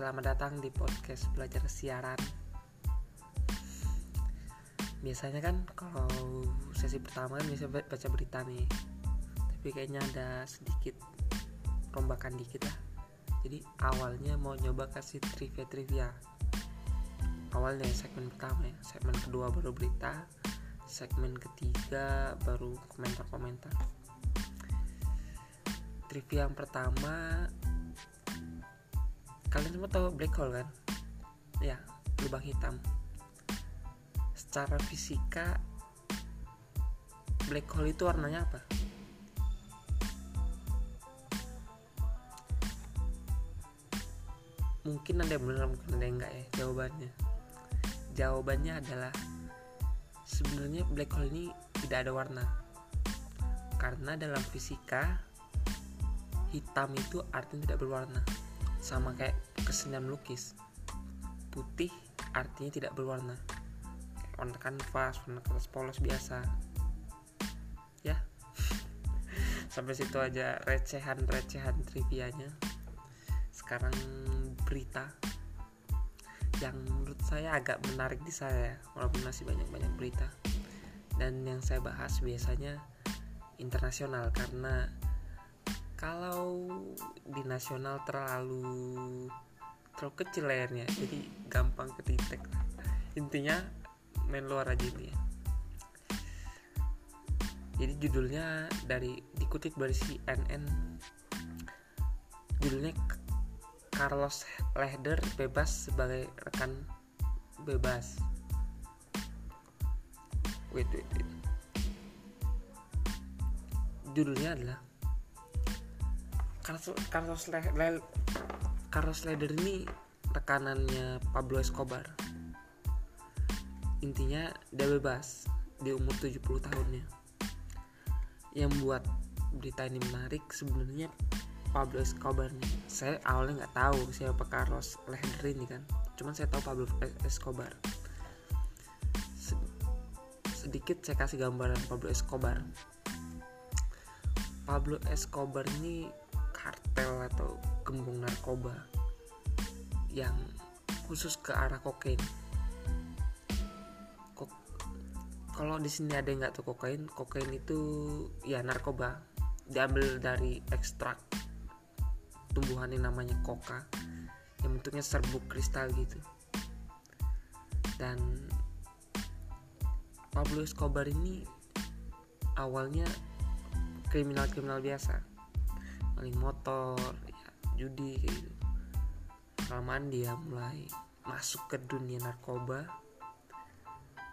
selamat datang di podcast belajar siaran. Biasanya kan kalau sesi pertama kan bisa baca berita nih, tapi kayaknya ada sedikit rombakan dikit lah. Jadi awalnya mau nyoba kasih trivia-trivia. Awalnya segmen pertama ya, segmen kedua baru berita, segmen ketiga baru komentar-komentar. Trivia yang pertama kalian semua tahu black hole kan? Ya lubang hitam. Secara fisika black hole itu warnanya apa? Mungkin ada yang benar mungkin ada yang enggak ya jawabannya. Jawabannya adalah sebenarnya black hole ini tidak ada warna. Karena dalam fisika hitam itu artinya tidak berwarna. Sama kayak kesenian melukis putih artinya tidak berwarna. Warna kanvas warna kertas polos biasa. Ya. Sampai situ aja recehan recehan trivianya. Sekarang berita yang menurut saya agak menarik di saya walaupun masih banyak banyak berita. Dan yang saya bahas biasanya internasional karena kalau di nasional terlalu terlalu kecil layarnya jadi gampang kedetek. Intinya main luar aja ini ya. Jadi judulnya dari dikutip dari CNN judulnya Carlos Lehder bebas sebagai rekan bebas. Wait wait wait. Judulnya adalah Carlos Carlos Le, Le, Carlos Leder ini rekanannya Pablo Escobar. Intinya dia bebas di umur 70 tahunnya. Yang buat berita ini menarik sebenarnya Pablo Escobar nih. Saya awalnya nggak tahu siapa Carlos Leder ini kan. Cuman saya tahu Pablo Escobar. Sedikit saya kasih gambaran Pablo Escobar. Pablo Escobar ini kartel atau gembong narkoba yang khusus ke arah kokain. Kok kalau di sini ada yang nggak tahu kokain, kokain itu ya narkoba diambil dari ekstrak tumbuhan yang namanya koka yang bentuknya serbuk kristal gitu. Dan Pablo Escobar ini awalnya kriminal-kriminal biasa maling motor ya, judi kayak gitu. Dia mulai masuk ke dunia narkoba.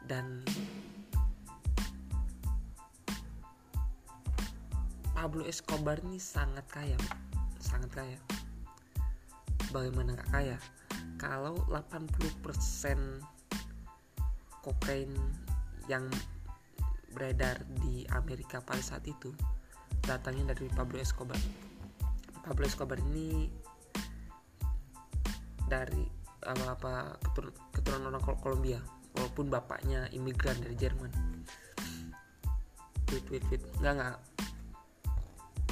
Dan Pablo Escobar ini sangat kaya sangat kaya. Bagaimana gak kaya? Kalau 80% kokain yang beredar di Amerika pada saat itu datangnya dari Pablo Escobar Pablo Escobar ini dari apa apa keturunan, orang Kolombia walaupun bapaknya imigran dari Jerman. Wait wait wait nggak nggak.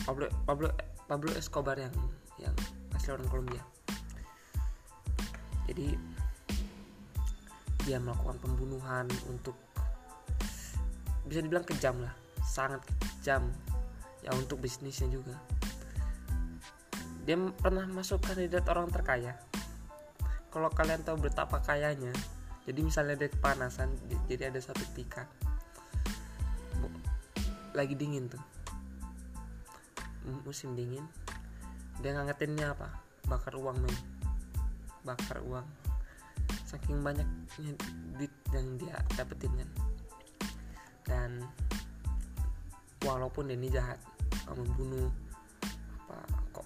Pablo Pablo Pablo Escobar yang yang asli orang Kolombia. Jadi dia melakukan pembunuhan untuk bisa dibilang kejam lah. Sangat kejam. Ya untuk bisnisnya juga dia pernah masuk kandidat orang terkaya. Kalau kalian tahu betapa kayanya jadi misalnya dia kepanasan jadi ada satu tika. Lagi dingin tuh. Musim dingin dia ngangetinnya apa? Bakar uang men. Bakar uang. Saking banyaknya duit yang dia dapetin kan. Dan walaupun ini jahat membunuh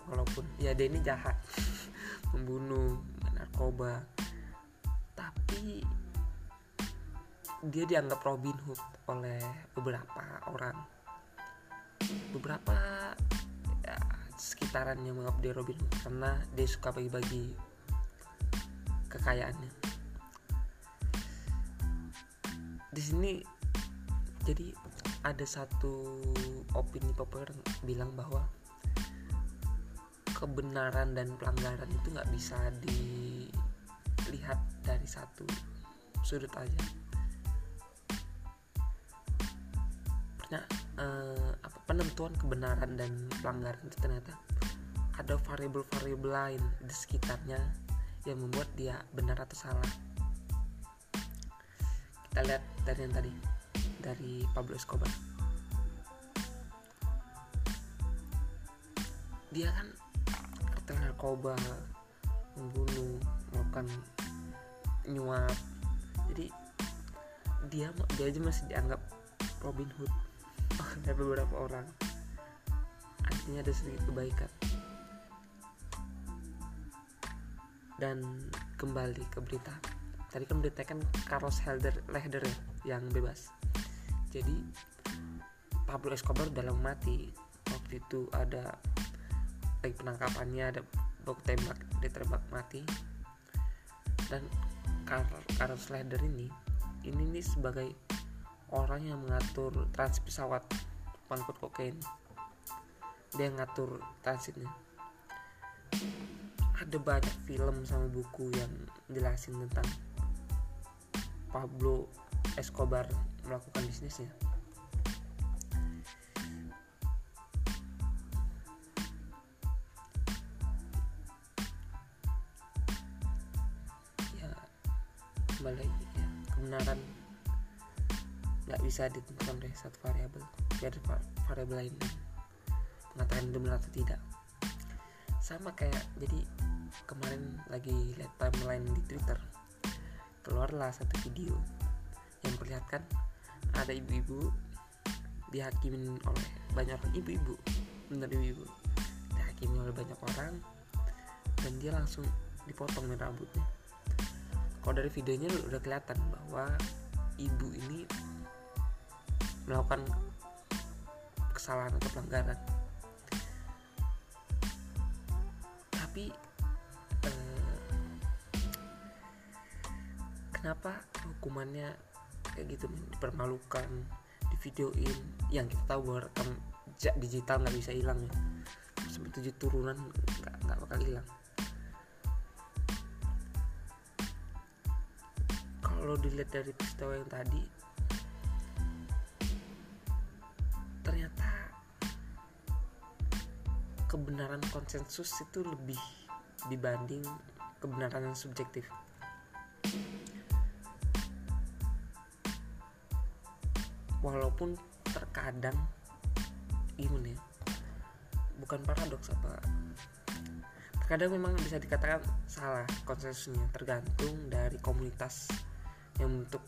walaupun ya dia ini jahat. Membunuh narkoba. Tapi dia dianggap Robin Hood oleh beberapa orang. Beberapa ya, sekitaran yang menganggap dia Robin Hood karena dia suka bagi-bagi kekayaannya. Di sini jadi ada satu opini populer bilang bahwa kebenaran dan pelanggaran itu nggak bisa dilihat dari satu sudut aja. Nah eh, apa penentuan kebenaran dan pelanggaran itu ternyata ada variabel-variabel lain di sekitarnya yang membuat dia benar atau salah. Kita lihat dari yang tadi dari Pablo Escobar. Dia kan kartel narkoba membunuh melakukan nyuap. Jadi dia dia aja masih dianggap Robin Hood. Oleh beberapa orang. Artinya ada sedikit kebaikan. Dan kembali ke berita. Tadi kan beritakan Carlos Helder Lehder ya, yang bebas. Jadi Pablo Escobar dalam mati. Waktu itu ada lagi penangkapannya ada baku tembak dia tembak mati. Dan Carlos Lehder ini ini nih sebagai orang yang mengatur transit pesawat pangkut kokain. Dia ngatur transitnya. Ada banyak film sama buku yang jelasin tentang Pablo Escobar melakukan bisnisnya bisa ditentukan dari satu variabel ada variabel lain. Mengatakan itu benar atau tidak. Sama kayak jadi kemarin lagi lihat timeline di Twitter. Keluarlah satu video yang perlihatkan ada ibu-ibu dihakimin oleh banyak orang. Ibu-ibu benar ibu-ibu. Dihakimi oleh banyak orang dan dia langsung dipotong rambutnya. Kalau dari videonya udah kelihatan bahwa ibu ini melakukan kesalahan atau pelanggaran. Tapi eh, kenapa hukumannya kayak gitu dipermalukan di videoin yang kita tahu bahwa rekam digital nggak bisa hilang ya. Sampai tujuh turunan nggak nggak bakal hilang. Kalau dilihat dari peristiwa yang tadi kebenaran konsensus itu lebih dibanding kebenaran yang subjektif walaupun terkadang gimana ya bukan paradoks apa terkadang memang bisa dikatakan salah konsensusnya tergantung dari komunitas yang membentuk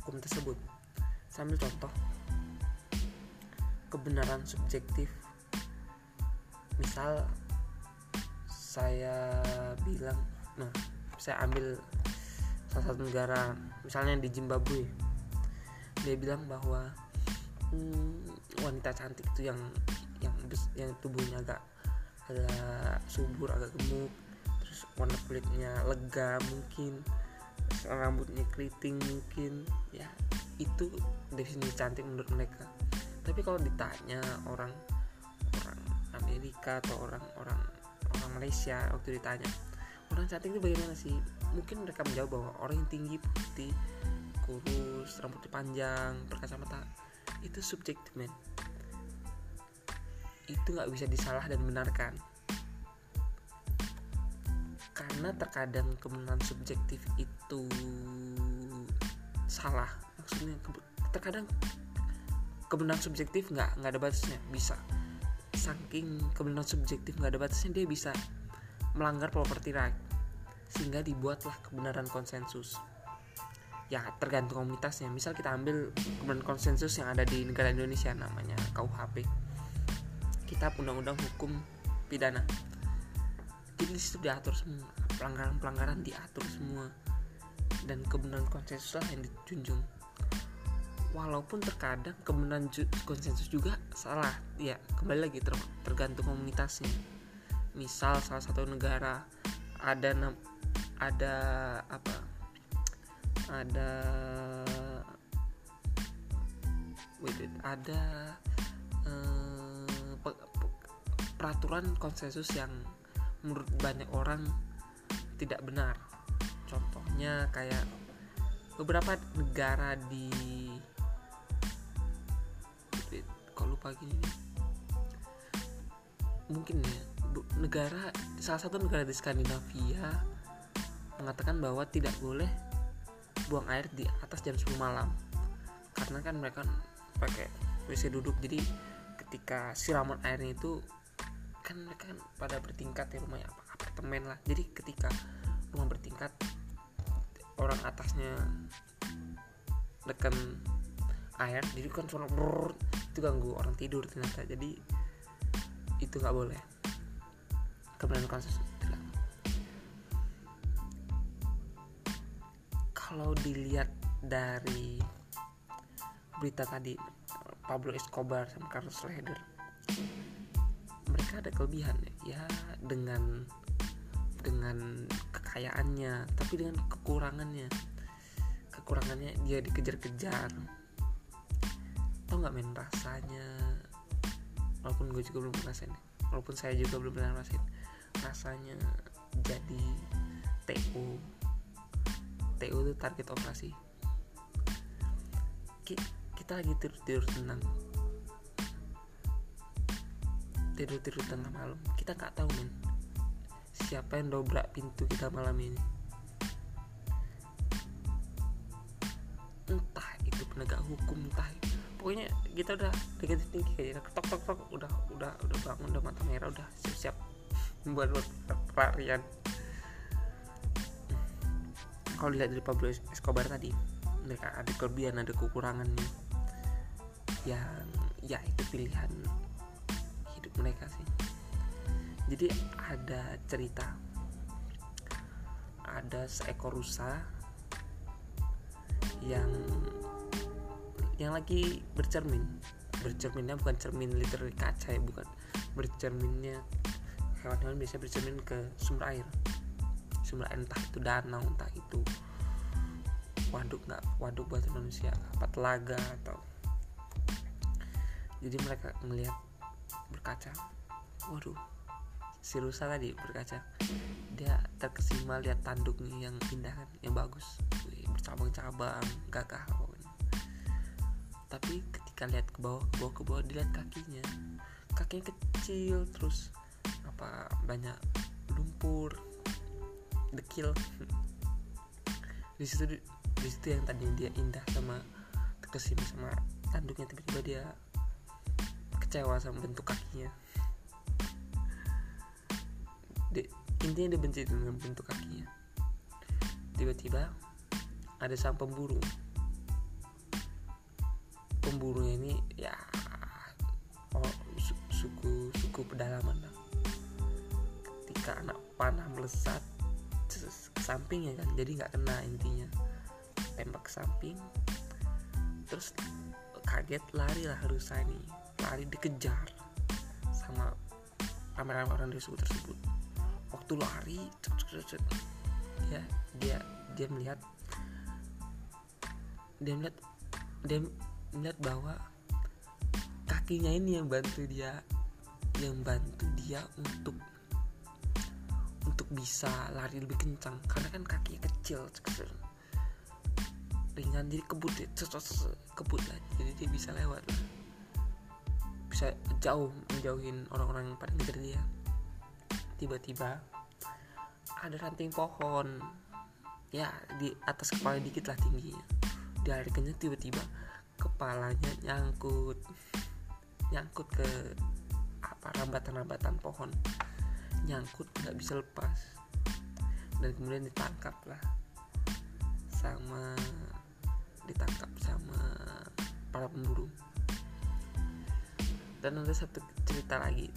hukum tersebut. Sambil contoh, kebenaran subjektif. Misal saya bilang, nah, saya ambil salah satu negara, misalnya di Zimbabwe. Dia bilang bahwa hmm, wanita cantik itu yang yang yang tubuhnya agak agak subur, agak gemuk, terus warna kulitnya lega mungkin rambutnya keriting mungkin ya itu definisi cantik menurut mereka tapi kalau ditanya orang Amerika atau orang orang orang Malaysia waktu ditanya orang cantik itu bagaimana sih? Mungkin mereka menjawab bahwa orang yang tinggi putih kurus rambutnya panjang berkacamata itu subjektif men. Itu nggak bisa disalah dan benarkan. Karena terkadang kebenaran subjektif itu salah. Maksudnya terkadang kebenaran subjektif nggak nggak ada batasnya bisa saking kebenaran subjektif nggak ada batasnya dia bisa melanggar property right. Sehingga dibuatlah kebenaran konsensus. Ya tergantung komunitasnya. Misal kita ambil kebenaran konsensus yang ada di negara Indonesia namanya KUHP kita undang-undang hukum pidana. Jadi di situ diatur semua. Pelanggaran-pelanggaran diatur semua. Dan kebenaran konsensus lah yang dijunjung walaupun terkadang kebenaran konsensus juga salah. Ya kembali lagi ter tergantung komunitasnya misal salah satu negara ada ada apa? Ada wait, wait ada uh, pe, pe, peraturan konsensus yang menurut banyak orang tidak benar. Contohnya kayak beberapa negara di gini nih mungkin ya negara salah satu negara di Skandinavia mengatakan bahwa tidak boleh buang air di atas jam 10 malam. Karena kan mereka pakai WC duduk jadi ketika siraman airnya itu kan mereka kan pada bertingkat ya rumahnya apa apartemen lah. Jadi ketika rumah bertingkat orang atasnya neken air jadi kan suara brrr, itu ganggu orang tidur ternyata. Jadi itu nggak boleh. Kemudian kasus kalau dilihat dari berita tadi Pablo Escobar sama Carlos Leder mereka ada kelebihan ya dengan dengan kekayaannya tapi dengan kekurangannya. Kekurangannya dia dikejar-kejar tau nggak main rasanya? Walaupun gue juga belum ngerasain. Walaupun saya juga belum pernah ngerasain. Rasanya jadi TU TU itu target operasi. Kita lagi tidur tidur tenang. Tidur tidur tengah malam. Kita nggak tahu men siapa yang dobrak pintu kita malam ini. Entah itu penegak hukum entah pokoknya kita udah negatif tinggi kayaknya ketok tok tok. Udah udah udah bangun udah mata merah udah siap siap buat pelarian. Kalau dilihat dari Pablo Escobar tadi mereka ada kelebihan ada kekurangannya yang ya itu pilihan hidup mereka sih. Jadi ada cerita. Ada seekor rusa yang yang lagi bercermin. Bercerminnya bukan cermin literally kaca ya bukan. Bercerminnya hewan-hewan biasa bercermin ke sumber air. Sumber air entah itu danau entah itu waduk nggak waduk buat manusia apa telaga atau. Jadi mereka melihat berkaca. Waduh si rusa tadi berkaca. Dia terkesima lihat tanduknya yang indah kan yang bagus. Bercabang-cabang gagah pokoknya tapi ketika lihat ke bawah ke bawah ke bawah dilihat kakinya. Kakinya kecil terus apa banyak lumpur dekil. Di situ yang tadi dia indah sama terkesima sama tanduknya tiba-tiba dia kecewa sama bentuk kakinya. Di, intinya dia benci dengan bentuk kakinya. Tiba-tiba ada sang pemburu pemburunya ini ya oh, suku suku pedalaman lah. Ketika anak panah melesat ke samping ya kan jadi nggak kena intinya. Tembak ke samping terus kaget lari lah rusa ini. Lari dikejar sama kamera orang suku tersebut. Waktu lari cek, cek, cek, dia dia dia melihat dia melihat dia melihat bahwa kakinya ini yang bantu dia yang bantu dia untuk untuk bisa lari lebih kencang. Karena kan kakinya kecil ringan jadi kebut ya. Kebut lah. Jadi dia bisa lewat lah. Bisa jauh menjauhin orang-orang yang pada ngejar dia. Tiba-tiba ada ranting pohon. Ya di atas kepala dikit lah tingginya. Dilarikannya tiba-tiba kepalanya nyangkut nyangkut ke apa rambatan-rambatan pohon. Nyangkut nggak bisa lepas. Dan kemudian ditangkap lah sama ditangkap sama para pemburu. Dan ada satu cerita lagi.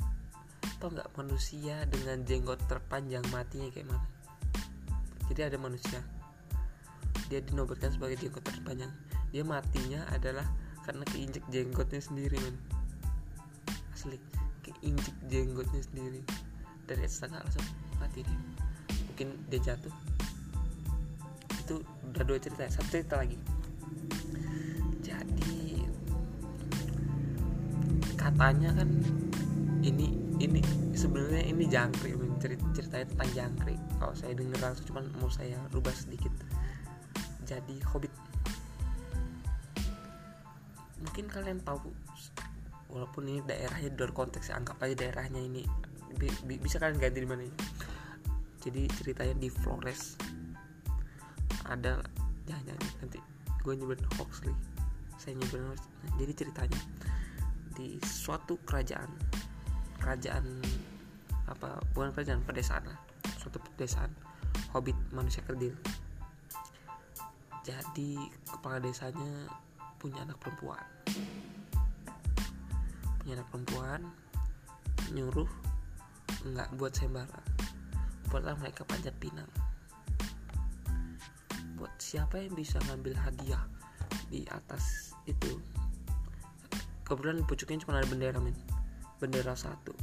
Tau nggak manusia dengan jenggot terpanjang matinya kayak mana? Jadi ada manusia. Dia dinobatkan sebagai jenggot terpanjang dia matinya adalah karena keinjek jenggotnya sendiri men. Asli keinjek jenggotnya sendiri. Dari setengah langsung mati dia. Mungkin dia jatuh. Itu udah dua cerita satu cerita lagi. Jadi katanya kan ini ini sebenarnya ini jangkrik cerita ceritanya tentang jangkrik. Kalau saya dengar langsung cuman mau saya rubah sedikit. Jadi hobbit mungkin kalian tahu walaupun ini daerahnya di luar konteks ya, anggap aja daerahnya ini bi bisa kalian ganti di mana jadi ceritanya di Flores. Ada jangan nanti gue nyebut Hoxley saya nyebut nah, jadi ceritanya di suatu kerajaan kerajaan apa bukan kerajaan pedesaan lah suatu pedesaan hobbit manusia kerdil. Jadi kepala desanya punya anak perempuan. Punya anak perempuan nyuruh nggak buat sembara buatlah mereka panjat pinang. Buat siapa yang bisa ngambil hadiah di atas itu? Kebetulan pucuknya cuma ada bendera men bendera satu.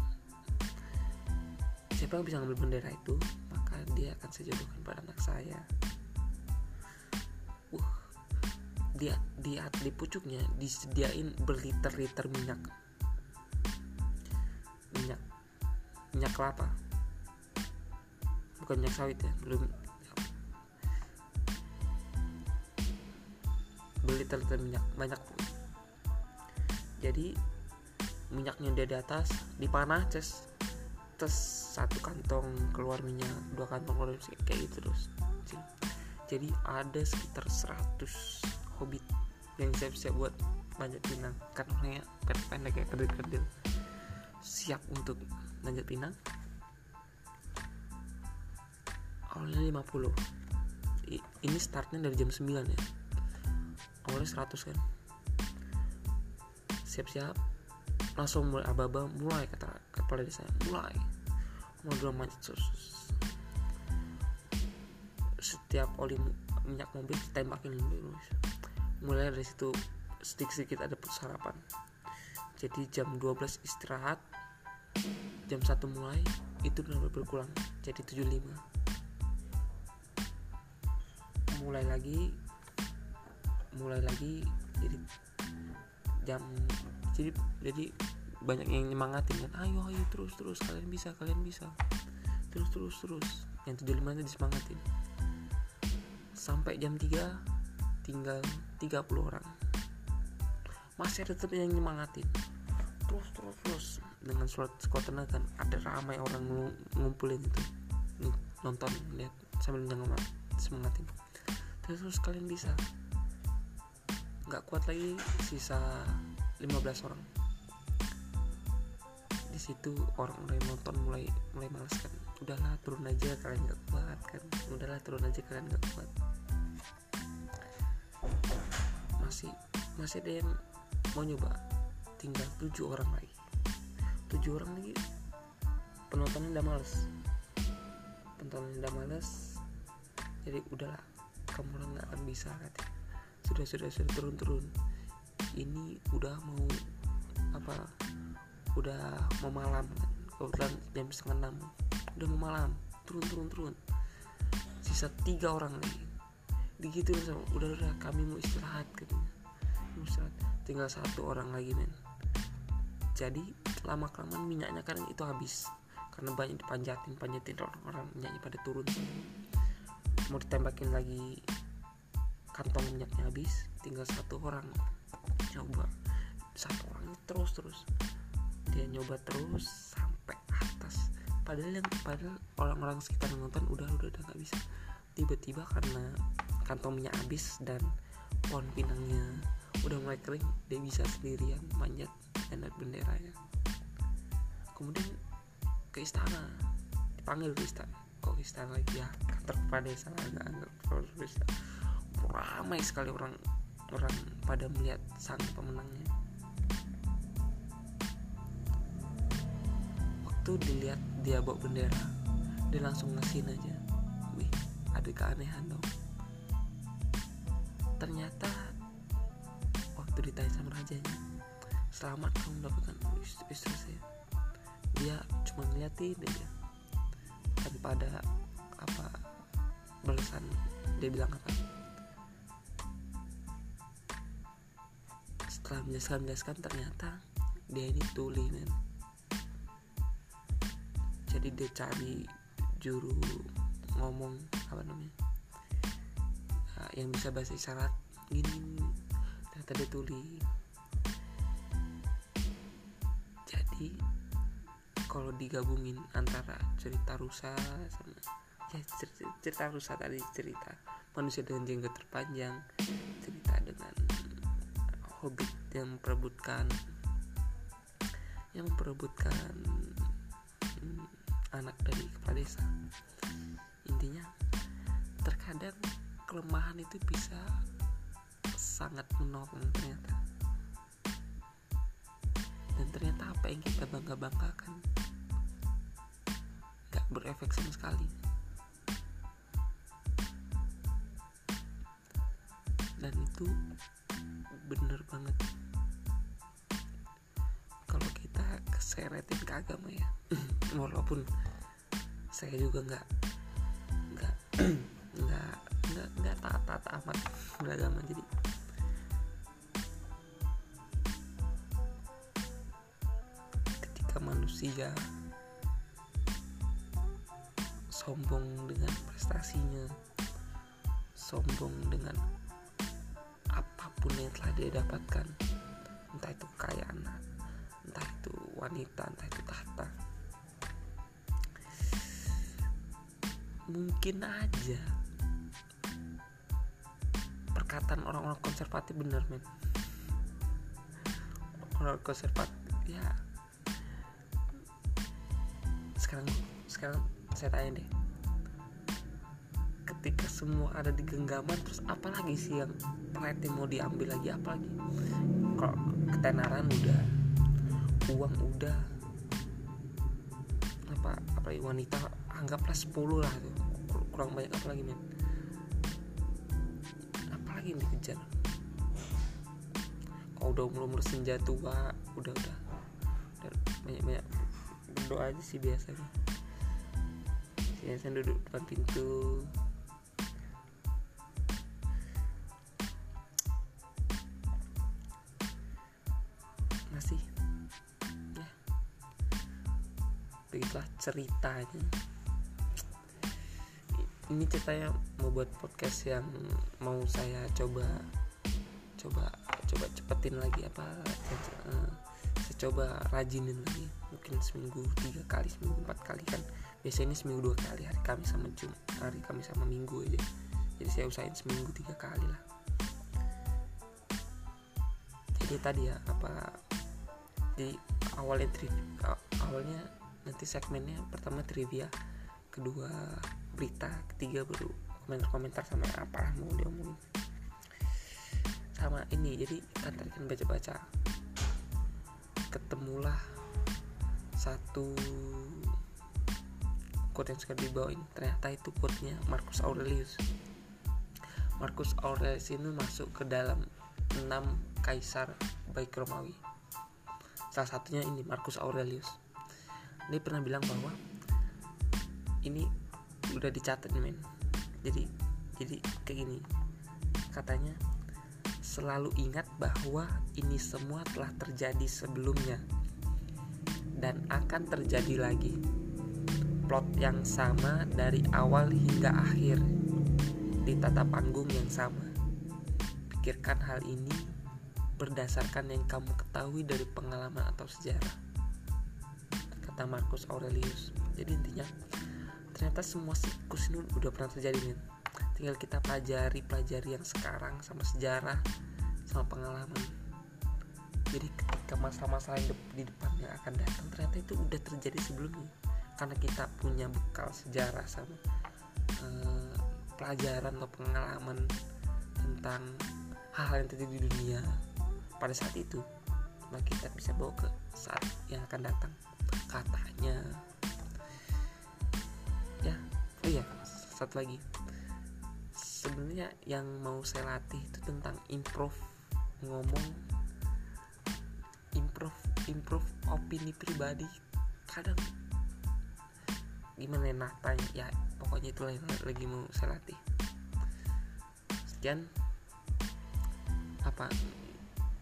Siapa yang bisa ngambil bendera itu maka dia akan saya jodohkan pada anak saya. Wah dia di di pucuknya disediain berliter-liter minyak. Minyak. Minyak kelapa. Bukan minyak sawit ya belum. Berliter-liter minyak banyak. Jadi minyaknya dia di atas dipanah tes tes satu kantong keluar minyak dua kantong keluar kayak gitu terus. Jadi ada sekitar 100 hobbit yang siap-siap buat manjat pinang. Karena orangnya pendek kayak kerdil-kerdil. Siap untuk manjat pinang. Awalnya 50 ini startnya dari jam 9 ya. Awalnya 100 kan. Siap-siap. Langsung mulai aba-aba mulai kata kepala desa. Mulai. Mau dua manjat sus setiap oli minyak mobil tembakin dulu mulai dari situ sedikit-sedikit ada sarapan jadi jam 12 istirahat jam 1 mulai itu benar-benar berkurang. Jadi 75 mulai lagi mulai lagi jadi jam jadi jadi banyak yang nyemangatin kan ayo ayo terus terus kalian bisa kalian bisa. Terus terus terus. Yang tujuh lima itu disemangatin. Sampai jam 3 tinggal 30 orang. Masih ada tetap yang nyemangatin. Terus terus terus. Dengan surat sekuat tenaga kan ada ramai orang ngumpulin itu. Nonton lihat sambil nyengat semangatin. Terus terus kalian bisa. Nggak kuat lagi sisa 15 orang. Di situ orang-orang yang nonton mulai mulai malas kan. Udahlah turun aja kalian nggak kuat kan. Udahlah turun aja kalian nggak kuat masih masih ada yang mau nyoba. Tinggal tujuh orang lagi. Tujuh orang lagi penontonnya udah males. Penontonnya udah males jadi udahlah kamu nggak akan bisa katanya. Sudah sudah sudah turun turun ini udah mau apa udah mau malam kebetulan jam setengah enam. Udah mau malam turun turun turun. Sisa tiga orang lagi begitu sama udah udah kami mau istirahat katanya mau istirahat tinggal satu orang lagi men. Jadi lama kelamaan minyaknya kan itu habis. Karena banyak dipanjatin panjatin orang-orang minyaknya pada turun. Mau ditembakin lagi kantong minyaknya habis tinggal satu orang. Coba satu orang terus terus. Dia nyoba terus sampai atas. Padahal yang padahal orang-orang sekitar nonton udah udah udah nggak bisa. Tiba-tiba karena kantong minyak habis dan pohon pinangnya udah mulai kering dia bisa sendirian manjat dan naik benderanya kemudian ke istana dipanggil ke istana. Kok istana lagi ya? Kantor kepala desa nggak nggak ramai sekali orang orang pada melihat sang pemenangnya. Waktu dilihat dia bawa bendera dia langsung ngasihin aja. Wih ada keanehan dong ternyata waktu ditanya sama rajanya selamat kamu mendapatkan istri saya. Dia cuma ngeliatin aja tanpa ada apa balasan dia bilang apa. Setelah menjelaskan menjelaskan ternyata dia ini tuli men jadi dia cari juru ngomong apa namanya yang bisa bahasa isyarat gini, gini. ternyata dia tuli jadi kalau digabungin antara cerita rusa sama ya cerita, cerita rusa tadi cerita manusia dengan jenggot terpanjang cerita dengan hobbit yang memperebutkan yang memperebutkan hmm, anak dari kepala desa intinya terkadang kelemahan itu bisa sangat menolong ternyata. Dan ternyata apa yang kita bangga banggakan gak berefek sama sekali. Dan itu bener banget. Kalau kita keseretin ke agama ya walaupun saya juga nggak nggak nggak nggak nggak taat taat amat beragama. Jadi ketika manusia sombong dengan prestasinya sombong dengan apa pun yang telah dia dapatkan entah itu kekayaan entah itu wanita entah itu tahta mungkin aja perkataan orang-orang konservatif bener men. Orang konservatif ya. Sekarang sekarang saya tanya deh. Ketika semua ada di genggaman terus apa lagi sih yang yang mau diambil lagi? Apa lagi? Kalau ketenaran udah uang udah. Apa apa wanita anggaplah 10 lah tuh. Kurang banyak apa lagi men lagi dikejar. Kalau udah umur umur senja tua udah udah, udah banyak banyak berdoa aja sih biasanya. Biasanya duduk depan pintu. Masih ya. Begitulah ceritanya ini ceritanya mau buat podcast yang mau saya coba coba coba cepetin lagi apa uh, saya coba rajinin lagi. Mungkin seminggu tiga kali seminggu empat kali kan. Biasanya seminggu dua kali hari Kamis sama Jum hari Kamis sama Minggu aja. Jadi saya usahain seminggu tiga kali lah. Jadi tadi ya apa di awalnya trivia awalnya nanti segmennya pertama trivia kedua berita ketiga baru komentar-komentar sama apa mau diomongin. Sama ini jadi kan tadi kan baca-baca. Ketemulah satu quote yang suka dibawain. Ternyata itu quote-nya Marcus Aurelius. Marcus Aurelius ini masuk ke dalam enam kaisar baik Romawi. Salah satunya ini Marcus Aurelius. Dia pernah bilang bahwa ini udah dicatat men jadi jadi kayak gini. Katanya selalu ingat bahwa ini semua telah terjadi sebelumnya dan akan terjadi lagi. Plot yang sama dari awal hingga akhir di tata panggung yang sama. Pikirkan hal ini berdasarkan yang kamu ketahui dari pengalaman atau sejarah kata Marcus Aurelius. Jadi intinya ternyata semua siklus ini udah pernah terjadi nih tinggal kita pelajari pelajari yang sekarang sama sejarah sama pengalaman. Jadi ketika masalah-masalah yang di depannya akan datang ternyata itu udah terjadi sebelumnya. Karena kita punya bekal sejarah sama uh, pelajaran atau pengalaman tentang hal-hal yang terjadi di dunia pada saat itu. Maka kita bisa bawa ke saat yang akan datang. Katanya. ya iya satu lagi. Sebenarnya yang mau saya latih itu tentang improve ngomong improve improve opini pribadi. Kadang gimana ya natanya? Ya pokoknya itu yang lagi mau saya latih. Sekian. Apa?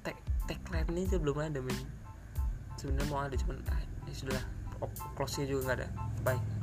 Tag tagline ini aja belum ada men. Sebenarnya mau ada cuman ah, ya sudah close nya juga nggak ada. Bye